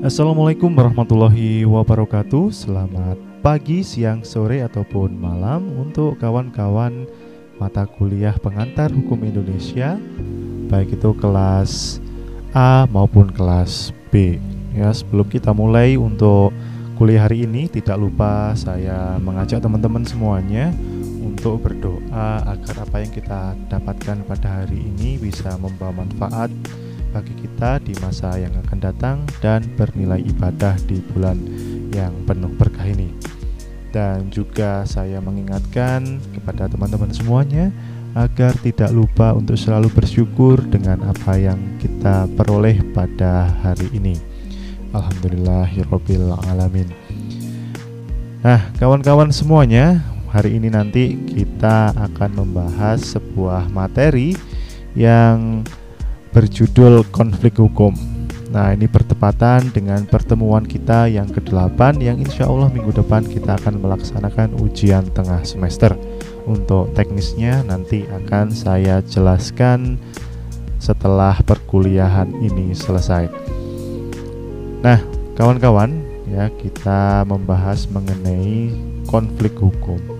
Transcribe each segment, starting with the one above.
Assalamualaikum warahmatullahi wabarakatuh. Selamat pagi, siang, sore, ataupun malam Untuk kawan-kawan mata kuliah pengantar hukum Indonesia Baik itu kelas A maupun kelas B. Ya, sebelum kita mulai untuk kuliah hari ini Tidak lupa saya mengajak teman-teman semuanya untuk berdoa agar apa yang kita dapatkan pada hari ini bisa membawa manfaat bagi kita di masa yang akan datang dan bernilai ibadah di bulan yang penuh berkah ini. Dan juga saya mengingatkan kepada teman-teman semuanya agar tidak lupa untuk selalu bersyukur dengan apa yang kita peroleh pada hari ini. Alhamdulillahirabbil alamin. Nah, kawan-kawan semuanya, hari ini nanti kita akan membahas sebuah materi yang berjudul konflik hukum. Nah, ini bertepatan dengan pertemuan kita yang ke-8 yang insya Allah minggu depan kita akan melaksanakan ujian tengah semester. Untuk teknisnya nanti akan saya jelaskan setelah perkuliahan ini selesai. Nah, kawan-kawan, ya kita membahas mengenai konflik hukum.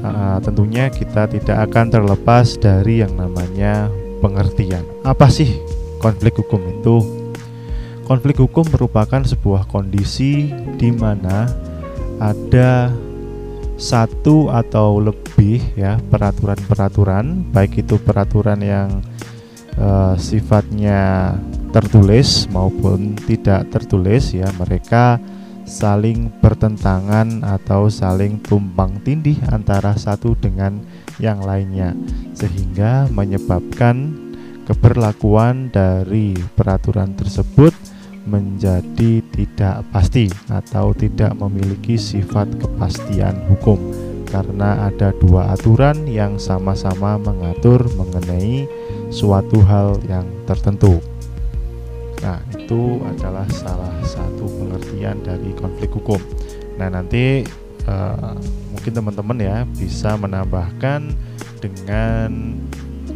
Uh, tentunya kita tidak akan terlepas dari yang namanya pengertian. Apa sih konflik hukum itu? Konflik hukum merupakan sebuah kondisi di mana ada satu atau lebih ya peraturan-peraturan, baik itu peraturan yang uh, sifatnya tertulis maupun tidak tertulis ya, mereka saling bertentangan atau saling tumpang tindih antara satu dengan yang lainnya sehingga menyebabkan keberlakuan dari peraturan tersebut menjadi tidak pasti atau tidak memiliki sifat kepastian hukum karena ada dua aturan yang sama-sama mengatur mengenai suatu hal yang tertentu. Nah, itu adalah salah satu pengertian dari konflik hukum. Nah, nanti uh, mungkin teman-teman ya bisa menambahkan dengan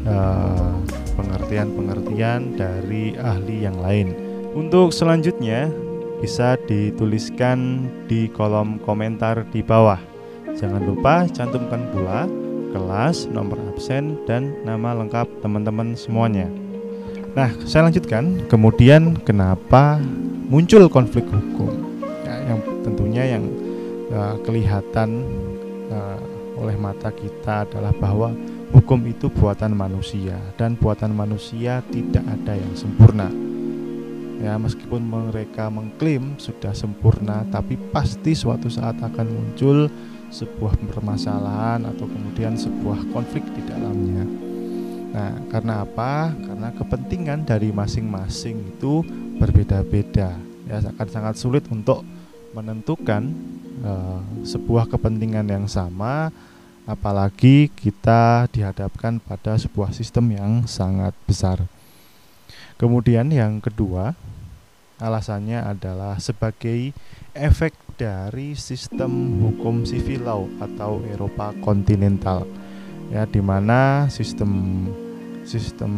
eh, pengertian-pengertian dari ahli yang lain. Untuk selanjutnya bisa dituliskan di kolom komentar di bawah. Jangan lupa cantumkan pula kelas, nomor absen, dan nama lengkap teman-teman semuanya. Nah, saya lanjutkan. Kemudian kenapa muncul konflik hukum? Ya, yang tentunya yang uh, kelihatan uh, oleh mata kita adalah bahwa hukum itu buatan manusia dan buatan manusia tidak ada yang sempurna. Ya, meskipun mereka mengklaim sudah sempurna, tapi pasti suatu saat akan muncul sebuah permasalahan atau kemudian sebuah konflik di dalamnya. Nah, karena apa? Karena kepentingan dari masing-masing itu berbeda-beda. Ya, akan sangat sulit untuk menentukan uh, sebuah kepentingan yang sama apalagi kita dihadapkan pada sebuah sistem yang sangat besar. Kemudian yang kedua, alasannya adalah sebagai efek dari sistem hukum civil law atau Eropa kontinental ya di mana sistem sistem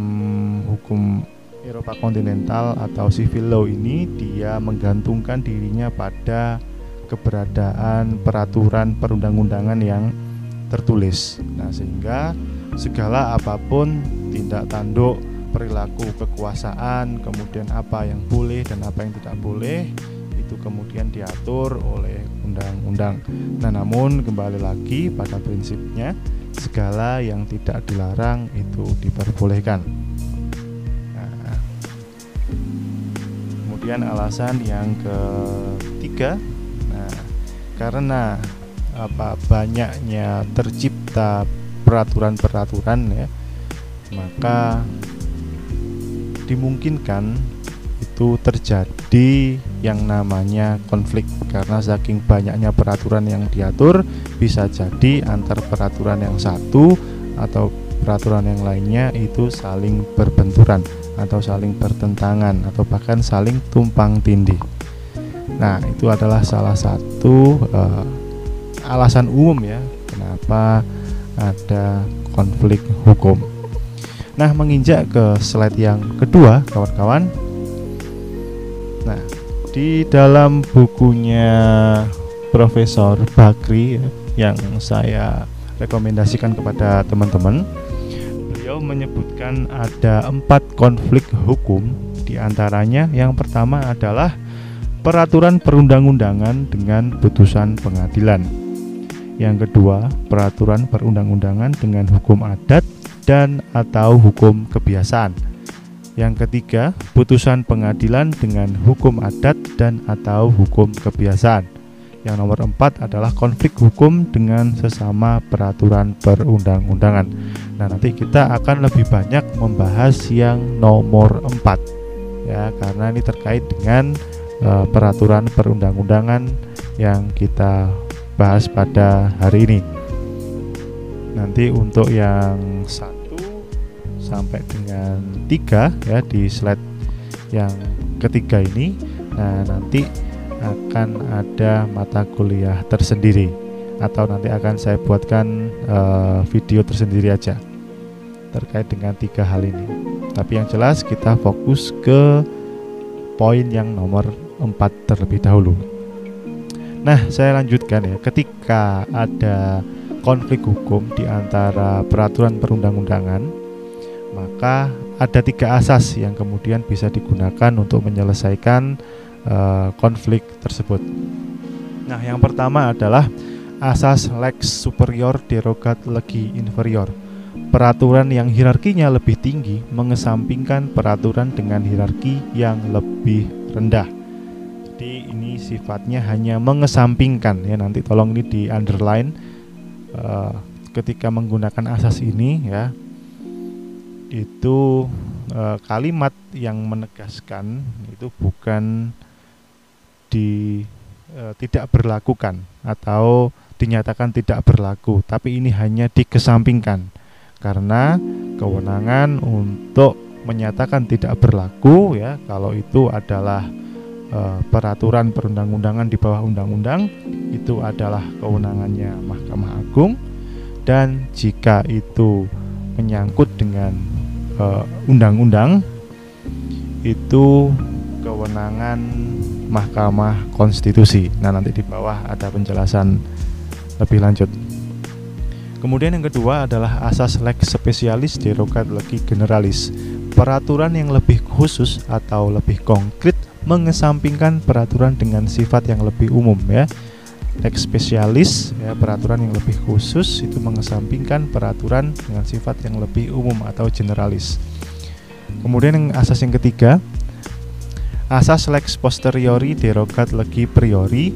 hukum Eropa kontinental atau civil law ini dia menggantungkan dirinya pada keberadaan peraturan perundang-undangan yang tertulis. Nah, sehingga segala apa pun tindak tanduk perilaku kekuasaan, kemudian apa yang boleh dan apa yang tidak boleh itu kemudian diatur oleh undang-undang. Nah, namun kembali lagi pada prinsipnya segala yang tidak dilarang itu diperbolehkan. Nah, kemudian alasan yang ketiga, nah, karena apa banyaknya tercipta peraturan-peraturan ya, maka dimungkinkan itu terjadi yang namanya konflik karena saking banyaknya peraturan yang diatur bisa jadi antar peraturan yang satu atau peraturan yang lainnya itu saling berbenturan atau saling bertentangan atau bahkan saling tumpang tindih. Nah, itu adalah salah satu uh, alasan umum ya kenapa ada konflik hukum. Nah, menginjak ke slide yang kedua, kawan-kawan, di dalam bukunya Profesor Bakri ya, yang saya rekomendasikan kepada teman-teman, beliau menyebutkan ada empat konflik hukum. Di antaranya yang pertama adalah peraturan perundang-undangan dengan putusan pengadilan. Yang kedua, peraturan perundang-undangan dengan hukum adat dan atau hukum kebiasaan. Yang ketiga, putusan pengadilan dengan hukum adat dan atau hukum kebiasaan. Yang nomor empat adalah konflik hukum dengan sesama peraturan perundang-undangan. Nah, nanti kita akan lebih banyak membahas yang nomor empat, ya, karena ini terkait dengan uh, peraturan perundang-undangan yang kita bahas pada hari ini. Nanti untuk yang sampai dengan tiga ya di slide yang ketiga ini. Nah nanti akan ada mata kuliah tersendiri atau nanti akan saya buatkan uh, video tersendiri aja terkait dengan tiga hal ini. Tapi yang jelas kita fokus ke poin yang nomor empat terlebih dahulu. Nah saya lanjutkan ya. Ketika ada konflik hukum di antara peraturan perundang-undangan maka ada tiga asas yang kemudian bisa digunakan untuk menyelesaikan uh, konflik tersebut. Nah, yang pertama adalah asas lex superior derogat legi inferior. Peraturan yang hierarkinya lebih tinggi mengesampingkan peraturan dengan hierarki yang lebih rendah. Jadi ini sifatnya hanya mengesampingkan ya. Nanti tolong ini di underline uh, ketika menggunakan asas ini ya itu e, kalimat yang menegaskan itu bukan di e, tidak berlakukan atau dinyatakan tidak berlaku, tapi ini hanya dikesampingkan. Karena kewenangan untuk menyatakan tidak berlaku ya kalau itu adalah e, peraturan perundang-undangan di bawah undang-undang itu adalah kewenangannya Mahkamah Agung. Dan jika itu menyangkut dengan undang-undang uh, itu kewenangan Mahkamah Konstitusi. Nah, nanti di bawah ada penjelasan lebih lanjut. Kemudian yang kedua adalah asas lex spesialis derogat legi generalis. Peraturan yang lebih khusus atau lebih konkret mengesampingkan peraturan dengan sifat yang lebih umum ya lex spesialis ya peraturan yang lebih khusus itu mengesampingkan peraturan dengan sifat yang lebih umum atau generalis. Kemudian yang asas yang ketiga, asas lex posteriori derogat legi priori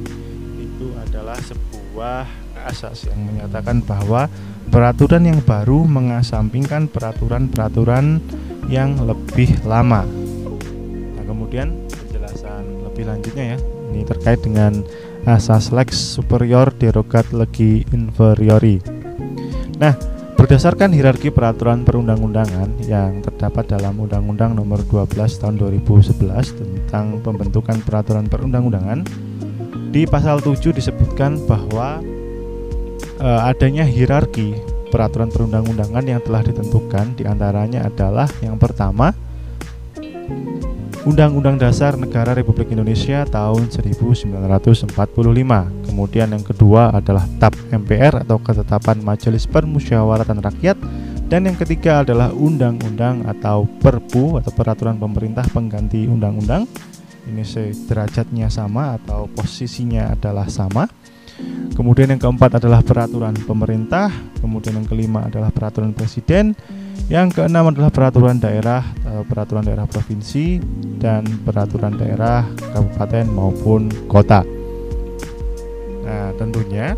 itu adalah sebuah asas yang menyatakan bahwa peraturan yang baru mengesampingkan peraturan-peraturan yang lebih lama. Nah, kemudian penjelasan lebih lanjutnya ya, ini terkait dengan asas lex superior derogat legi inferiori. Nah, berdasarkan hierarki peraturan perundang-undangan yang terdapat dalam Undang-Undang Nomor 12 Tahun 2011 tentang pembentukan peraturan perundang-undangan, di pasal 7 disebutkan bahwa e, adanya hierarki peraturan perundang-undangan yang telah ditentukan di antaranya adalah yang pertama Undang-Undang Dasar Negara Republik Indonesia tahun 1945. Kemudian yang kedua adalah TAP MPR atau Ketetapan Majelis Permusyawaratan Rakyat dan yang ketiga adalah undang-undang atau perpu atau peraturan pemerintah pengganti undang-undang. Ini derajatnya sama atau posisinya adalah sama. Kemudian yang keempat adalah peraturan pemerintah, kemudian yang kelima adalah peraturan presiden, yang keenam adalah peraturan daerah, eh, peraturan daerah provinsi dan peraturan daerah kabupaten maupun kota. Nah, tentunya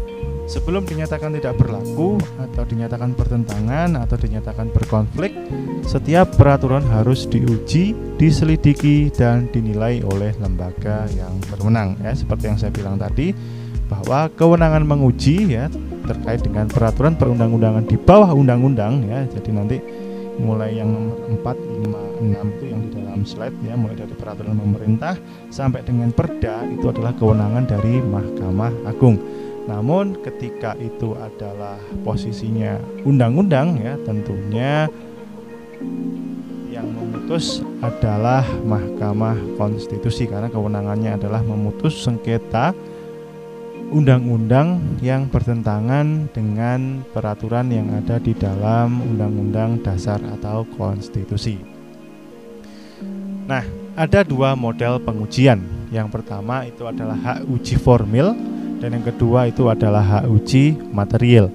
sebelum dinyatakan tidak berlaku atau dinyatakan bertentangan atau dinyatakan berkonflik, setiap peraturan harus diuji, diselidiki dan dinilai oleh lembaga yang berwenang ya. Seperti yang saya bilang tadi bahwa kewenangan menguji ya terkait dengan peraturan perundang-undangan di bawah undang-undang ya. Jadi nanti mulai yang nomor 4, 5, 6 itu yang di dalam slide ya mulai dari peraturan pemerintah sampai dengan perda itu adalah kewenangan dari Mahkamah Agung. Namun ketika itu adalah posisinya undang-undang ya tentunya yang memutus adalah Mahkamah Konstitusi karena kewenangannya adalah memutus sengketa undang-undang yang bertentangan dengan peraturan yang ada di dalam Undang-Undang Dasar atau Konstitusi. Nah, ada dua model pengujian. Yang pertama itu adalah hak uji formil dan yang kedua itu adalah hak uji material.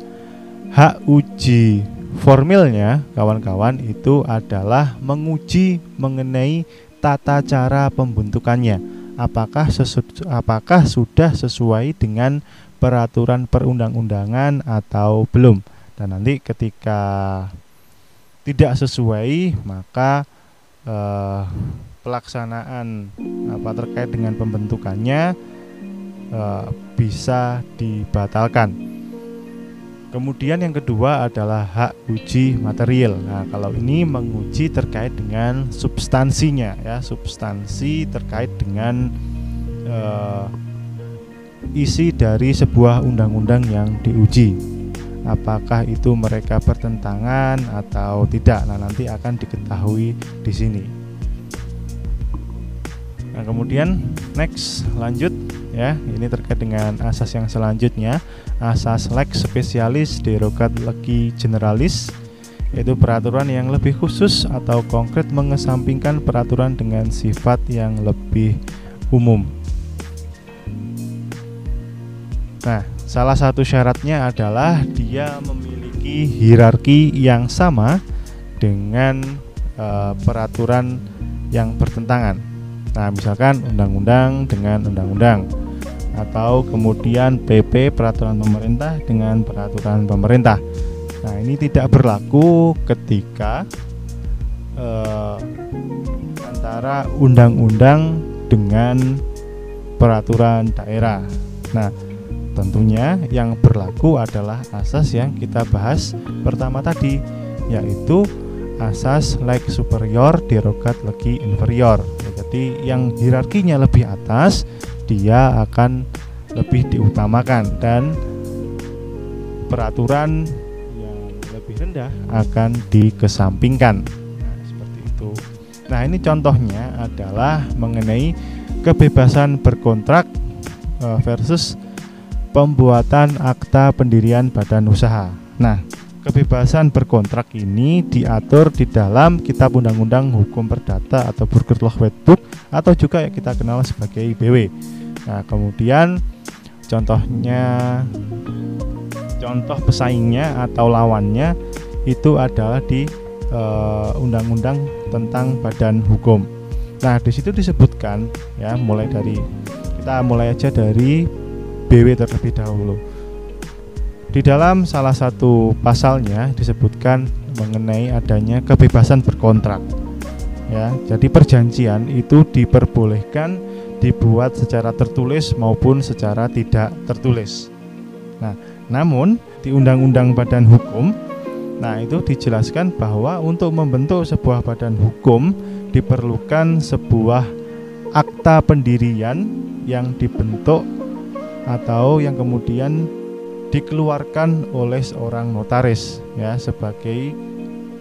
Hak uji formilnya kawan-kawan itu adalah menguji mengenai tata cara pembentukannya apakah sesu, apakah sudah sesuai dengan peraturan perundang-undangan atau belum. Dan nanti ketika tidak sesuai maka eh, pelaksanaan apa terkait dengan pembentukannya eh, bisa dibatalkan. Kemudian yang kedua adalah hak uji material. Nah, kalau ini menguji terkait dengan substansinya ya, substansi terkait dengan uh, isi dari sebuah undang-undang yang diuji. Apakah itu mereka bertentangan atau tidak? Nah, nanti akan diketahui di sini. Nah, kemudian next lanjut ya. Ini terkait dengan asas yang selanjutnya. Asas lex spesialis derogat legi generalis yaitu peraturan yang lebih khusus atau konkret mengesampingkan peraturan dengan sifat yang lebih umum. Nah salah satu syaratnya adalah dia memiliki hierarki yang sama dengan uh, peraturan yang bertentangan Nah, misalkan undang-undang dengan undang-undang atau kemudian PP peraturan pemerintah dengan peraturan pemerintah. Nah, ini tidak berlaku ketika eh, antara undang-undang dengan peraturan daerah. Nah, tentunya yang berlaku adalah asas yang kita bahas pertama tadi, yaitu asas leg superior derogat legi inferior. Jadi yang hierarkinya lebih atas dia akan lebih diutamakan dan peraturan yang lebih rendah akan dikesampingkan. Nah, seperti itu. Nah, ini contohnya adalah mengenai kebebasan berkontrak eh, versus pembuatan akta pendirian badan usaha. Nah, kebebasan berkontrak ini diatur di dalam Kitab Undang-Undang Hukum Perdata atau Burger Law Book atau juga yang kita kenal sebagai IBW. Nah, kemudian contohnya contoh pesaingnya atau lawannya itu adalah di eh, undang-undang uh, tentang badan hukum. Nah, di situ disebutkan ya mulai dari kita mulai aja dari BW terlebih dahulu. Di dalam salah satu pasalnya disebutkan mengenai adanya kebebasan berkontrak. Ya, jadi perjanjian itu diperbolehkan dibuat secara tertulis maupun secara tidak tertulis. Nah, namun di Undang-Undang Badan Hukum, nah itu dijelaskan bahwa untuk membentuk sebuah badan hukum diperlukan sebuah akta pendirian yang dibentuk atau yang kemudian dikeluarkan oleh seorang notaris ya sebagai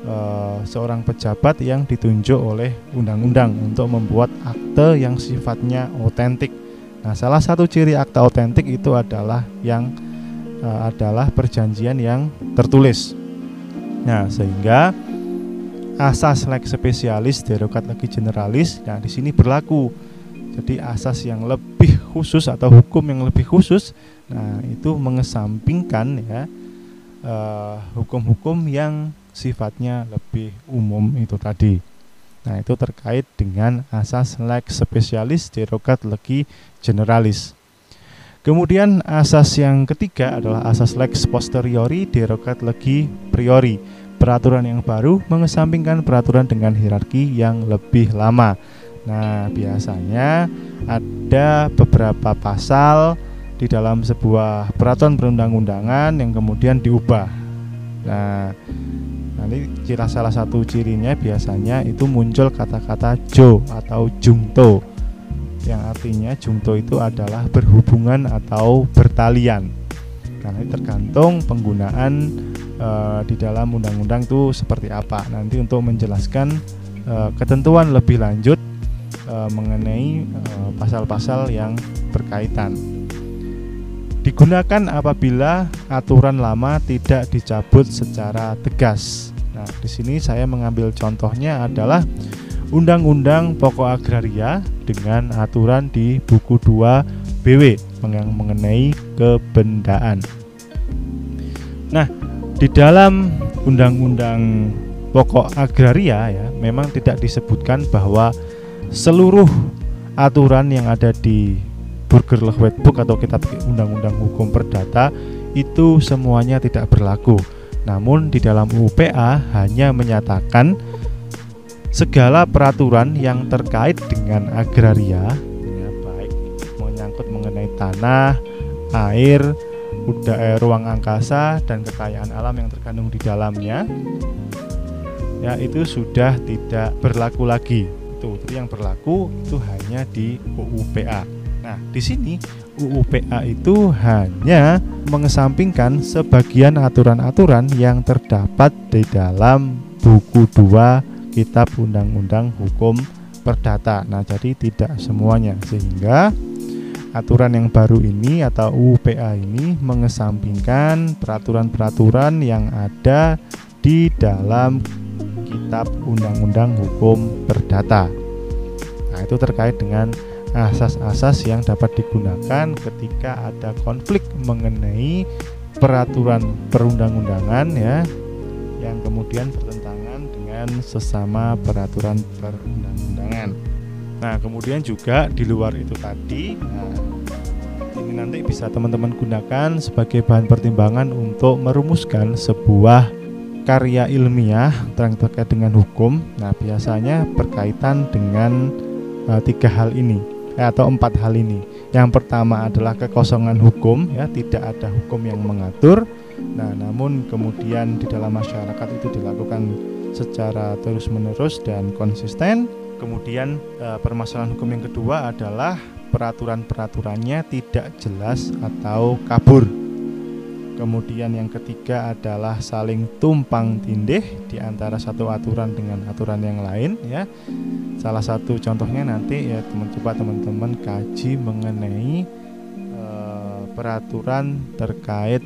uh, seorang pejabat yang ditunjuk oleh undang-undang untuk membuat akte yang sifatnya otentik. Nah, salah satu ciri akta otentik itu adalah yang uh, adalah perjanjian yang tertulis. Nah, sehingga asas lex spesialis derogat lagi generalis nah di sini berlaku. Jadi asas yang lebih khusus atau hukum yang lebih khusus nah itu mengesampingkan ya eh, hukum-hukum uh, yang sifatnya lebih umum itu tadi. Nah, itu terkait dengan asas lex spesialis derogat legi generalis. Kemudian asas yang ketiga adalah asas lex posteriori derogat legi priori. Peraturan yang baru mengesampingkan peraturan dengan hierarki yang lebih lama. Nah, biasanya ada beberapa pasal di dalam sebuah peraturan perundang-undangan yang kemudian diubah. Nah, Nanti ciri salah satu cirinya biasanya itu muncul kata-kata jo atau jungto yang artinya jungto itu adalah berhubungan atau bertalian. Karena tergantung penggunaan e, di dalam undang-undang itu seperti apa. Nanti untuk menjelaskan uh, ketentuan lebih lanjut uh, mengenai pasal-pasal yang berkaitan. Digunakan apabila aturan lama tidak dicabut secara tegas. Nah, di sini saya mengambil contohnya adalah Undang-Undang Pokok Agraria dengan aturan di buku 2 BW yang mengenai kebendaan. Nah, di dalam Undang-Undang Pokok Agraria ya, memang tidak disebutkan bahwa seluruh aturan yang ada di Burgerlich Wetbook atau kitab Undang-Undang Hukum Perdata itu semuanya tidak berlaku. Namun di dalam UPA hanya menyatakan segala peraturan yang terkait dengan agraria ya, baik menyangkut mengenai tanah, air, udara, ruang angkasa dan kekayaan alam yang terkandung di dalamnya ya itu sudah tidak berlaku lagi itu yang berlaku itu hanya di UUPA nah di sini UUPA itu hanya mengesampingkan sebagian aturan-aturan yang terdapat di dalam buku 2 Kitab Undang-Undang Hukum Perdata. Nah, jadi tidak semuanya sehingga aturan yang baru ini atau UPA ini mengesampingkan peraturan-peraturan yang ada di dalam Kitab Undang-Undang Hukum Perdata. Nah, itu terkait dengan asas-asas yang dapat digunakan ketika ada konflik mengenai peraturan perundang-undangan ya yang kemudian bertentangan dengan sesama peraturan perundang-undangan. Nah, kemudian juga di luar itu tadi, nah, ini nanti bisa teman-teman gunakan sebagai bahan pertimbangan untuk merumuskan sebuah karya ilmiah terkait dengan hukum. Nah, biasanya berkaitan dengan uh, tiga hal ini atau empat hal ini. Yang pertama adalah kekosongan hukum, ya tidak ada hukum yang mengatur. Nah, namun kemudian di dalam masyarakat itu dilakukan secara terus-menerus dan konsisten. Kemudian e, permasalahan hukum yang kedua adalah peraturan-peraturannya tidak jelas atau kabur. Kemudian yang ketiga adalah saling tumpang tindih di antara satu aturan dengan aturan yang lain ya. Salah satu contohnya nanti ya teman coba teman-teman kaji mengenai e, peraturan terkait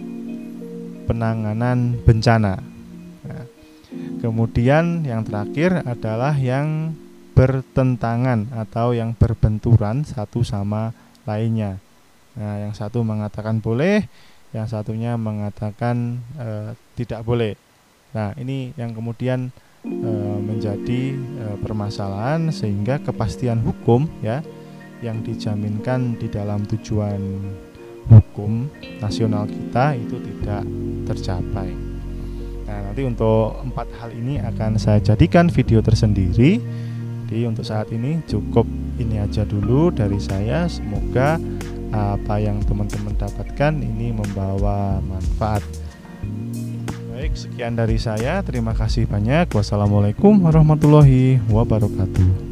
penanganan bencana. Nah, kemudian yang terakhir adalah yang bertentangan atau yang berbenturan satu sama lainnya. Nah, yang satu mengatakan boleh, yang satunya mengatakan e, tidak boleh. Nah, ini yang kemudian e, menjadi e, permasalahan sehingga kepastian hukum ya yang dijaminkan di dalam tujuan hukum nasional kita itu tidak tercapai. Nah, nanti untuk empat hal ini akan saya jadikan video tersendiri. Jadi untuk saat ini cukup ini aja dulu dari saya. Semoga apa yang teman-teman dapatkan ini membawa manfaat. Baik, sekian dari saya. Terima kasih banyak. Wassalamualaikum warahmatullahi wabarakatuh.